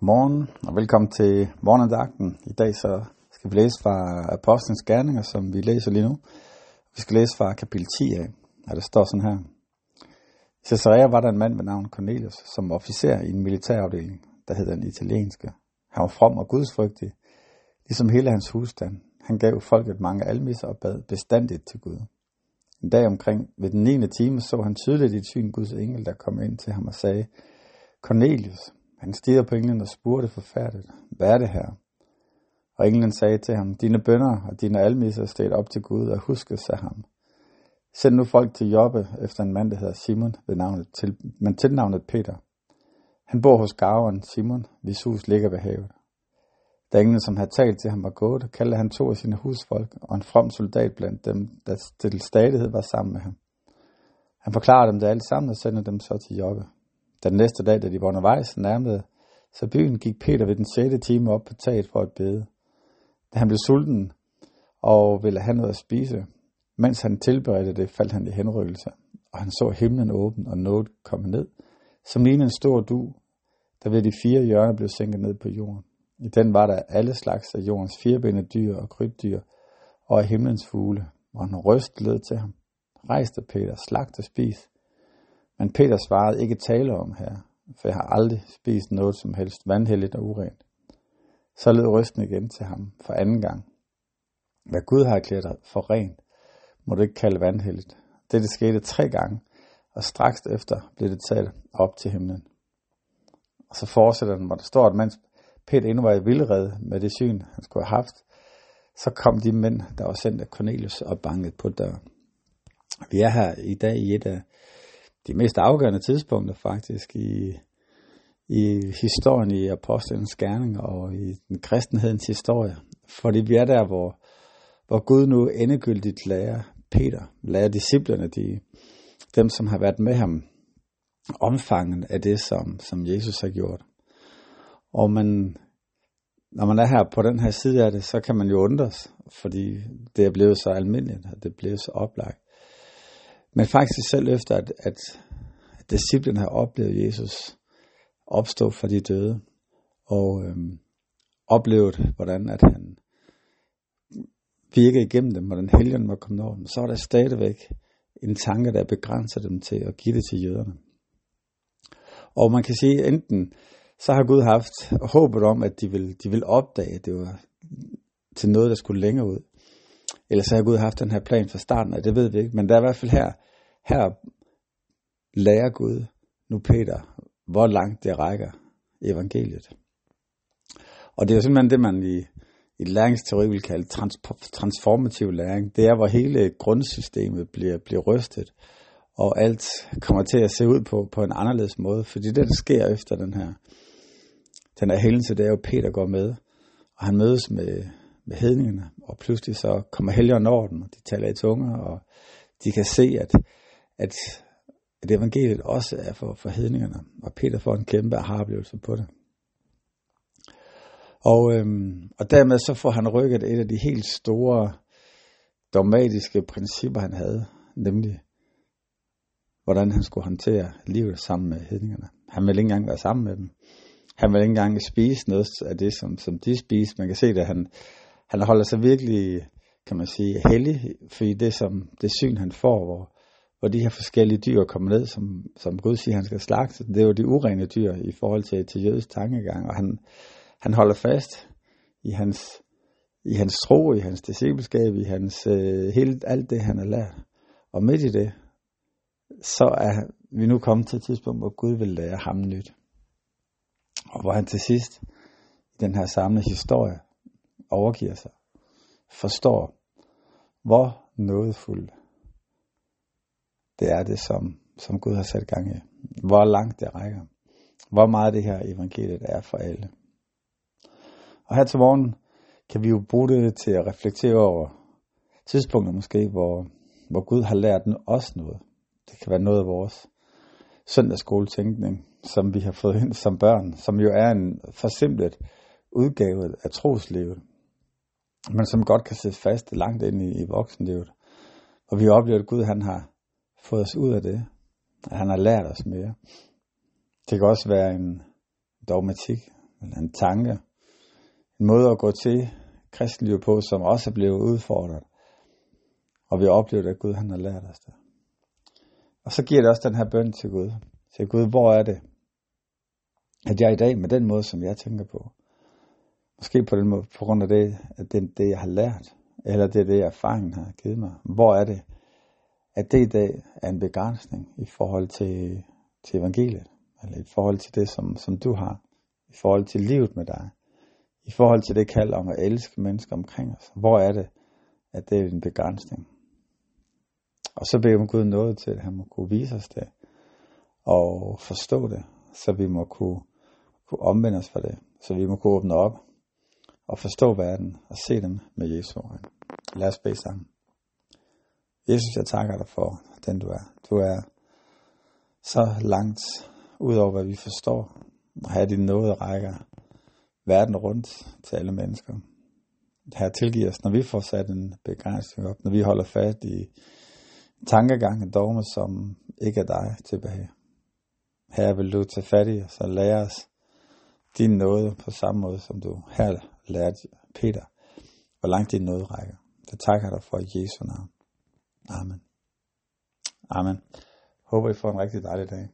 Godmorgen og velkommen til morgenandagten. I dag så skal vi læse fra Apostlenes Gerninger, som vi læser lige nu. Vi skal læse fra kapitel 10 af, og det står sådan her. I Caesarea var der en mand ved navn Cornelius, som officer i en militærafdeling, der hed den italienske. Han var from og gudsfrygtig, ligesom hele hans husstand. Han gav folket mange almisser og bad bestandigt til Gud. En dag omkring ved den 9. time så han tydeligt i et syn Guds engel, der kom ind til ham og sagde, Cornelius, han stirrede på englen og spurgte forfærdet, hvad er det her? Og englen sagde til ham, dine bønder og dine almisser steg op til Gud og huskes sig ham. Send nu folk til Jobbe efter en mand, der hedder Simon, ved navnet til, men til navnet Peter. Han bor hos gaveren Simon, hvis hus ligger ved havet. Da englen, som havde talt til ham, var gået, kaldte han to af sine husfolk og en from soldat blandt dem, der til stadighed var sammen med ham. Han forklarede dem det alt sammen og sendte dem så til Jobbe. Den næste dag, da de var undervejs, nærmede så byen, gik Peter ved den 6. time op på taget for at bede. Da han blev sulten og ville have noget at spise, mens han tilberedte det, faldt han i henrykkelse, og han så himlen åben og noget komme ned, som lignede en stor du, der ved de fire hjørner blev sænket ned på jorden. I den var der alle slags af jordens firebenede dyr og krybdyr, og af himlens fugle, og en røst lød til ham. Rejste Peter, slagt og spis. Men Peter svarede ikke tale om her, for jeg har aldrig spist noget som helst vandhelligt og urent. Så lød røsten igen til ham for anden gang. Hvad Gud har erklæret dig for rent, må du ikke kalde vandhelligt. Dette skete tre gange, og straks efter blev det taget op til himlen. Og så fortsætter den, hvor der står, at mens Peter endnu var i vildred med det syn, han skulle have haft, så kom de mænd, der var sendt af Cornelius og banket på døren. Vi er her i dag i et af de mest afgørende tidspunkter faktisk i, i historien i apostlenes gerning og i den kristenhedens historie. Fordi vi er der, hvor, hvor Gud nu endegyldigt lærer Peter, lærer disciplerne, de, dem som har været med ham, omfangen af det, som, som Jesus har gjort. Og man, når man er her på den her side af det, så kan man jo undres, fordi det er blevet så almindeligt, og det er blevet så oplagt. Men faktisk selv efter, at, at disciplen har oplevet Jesus opstå fra de døde, og øhm, oplevet, hvordan at han virkede igennem dem, hvordan helgen var kommet over dem, så var der stadigvæk en tanke, der begrænser dem til at give det til jøderne. Og man kan sige, enten så har Gud haft håbet om, at de vil, de vil opdage, at det var til noget, der skulle længere ud. Eller så har Gud haft den her plan fra starten af, det ved vi ikke. Men der er i hvert fald her, her lærer Gud nu Peter, hvor langt det rækker evangeliet. Og det er jo simpelthen det, man i, i læringsteori vil kalde trans, transformativ læring. Det er, hvor hele grundsystemet bliver, bliver rystet, og alt kommer til at se ud på, på en anderledes måde. Fordi det, der sker efter den her, den her hændelse, det er jo, at Peter går med, og han mødes med, med hedningerne, og pludselig så kommer helgen over dem, og de taler i tunger, og de kan se, at, at, at evangeliet også er for, for hedningerne, og Peter får en kæmpe aha-oplevelse på det. Og, øhm, og dermed så får han rykket et af de helt store dogmatiske principper, han havde, nemlig hvordan han skulle håndtere livet sammen med hedningerne. Han ville ikke engang være sammen med dem. Han ville ikke engang spise noget af det, som, som de spiste. Man kan se, at han, han holder sig virkelig, kan man sige, hellig, fordi det, som, det syn, han får, hvor, hvor de her forskellige dyr kommer ned, som, som Gud siger, han skal slagte, det er jo de urene dyr i forhold til, til jødisk tankegang, og han, han holder fast i hans, i hans tro, i hans discipleskab, i hans, øh, hele, alt det, han har lært. Og midt i det, så er vi nu kommet til et tidspunkt, hvor Gud vil lære ham nyt. Og hvor han til sidst, i den her samlede historie, overgiver sig, forstår, hvor nådefuld det er det, som, som Gud har sat gang i. Hvor langt det rækker. Hvor meget det her evangeliet er for alle. Og her til morgen kan vi jo bruge det til at reflektere over tidspunkter måske, hvor, hvor Gud har lært os noget. Det kan være noget af vores søndagsskoletænkning, som vi har fået ind som børn, som jo er en forsimplet udgave af troslivet, men som godt kan sidde fast langt ind i, i voksenlivet. Og vi oplever, at Gud han har fået os ud af det, at han har lært os mere. Det kan også være en dogmatik, eller en tanke, en måde at gå til kristenlivet på, som også er blevet udfordret. Og vi oplever, at Gud han har lært os det. Og så giver det også den her bøn til Gud. Til Gud, hvor er det, at jeg i dag med den måde, som jeg tænker på, måske på den måde, på grund af det, at det, det jeg har lært, eller det er det, erfaringen har givet mig, hvor er det, at det i dag er en begrænsning i forhold til, til evangeliet, eller i forhold til det, som, som du har, i forhold til livet med dig, i forhold til det kald om at elske mennesker omkring os. Hvor er det, at det er en begrænsning? Og så beder vi Gud noget til, at han må kunne vise os det, og forstå det, så vi må kunne, kunne omvende os for det, så vi må kunne åbne op og forstå verden og se den med Jesu øjne. Lad os bede sammen. Jesus, jeg takker dig for den du er. Du er så langt ud over, hvad vi forstår, og have din nåde rækker verden rundt til alle mennesker. Her tilgiver os, når vi får sat en begrænsning op, når vi holder fast i tankegang og dogme, som ikke er dig tilbage. Her vil du tage fat i os og lære os din nåde på samme måde, som du her lærte Peter, hvor langt din nåde rækker. Det takker dig for i Jesu navn. Amen. Amen. Håber I får en rigtig dejlig dag.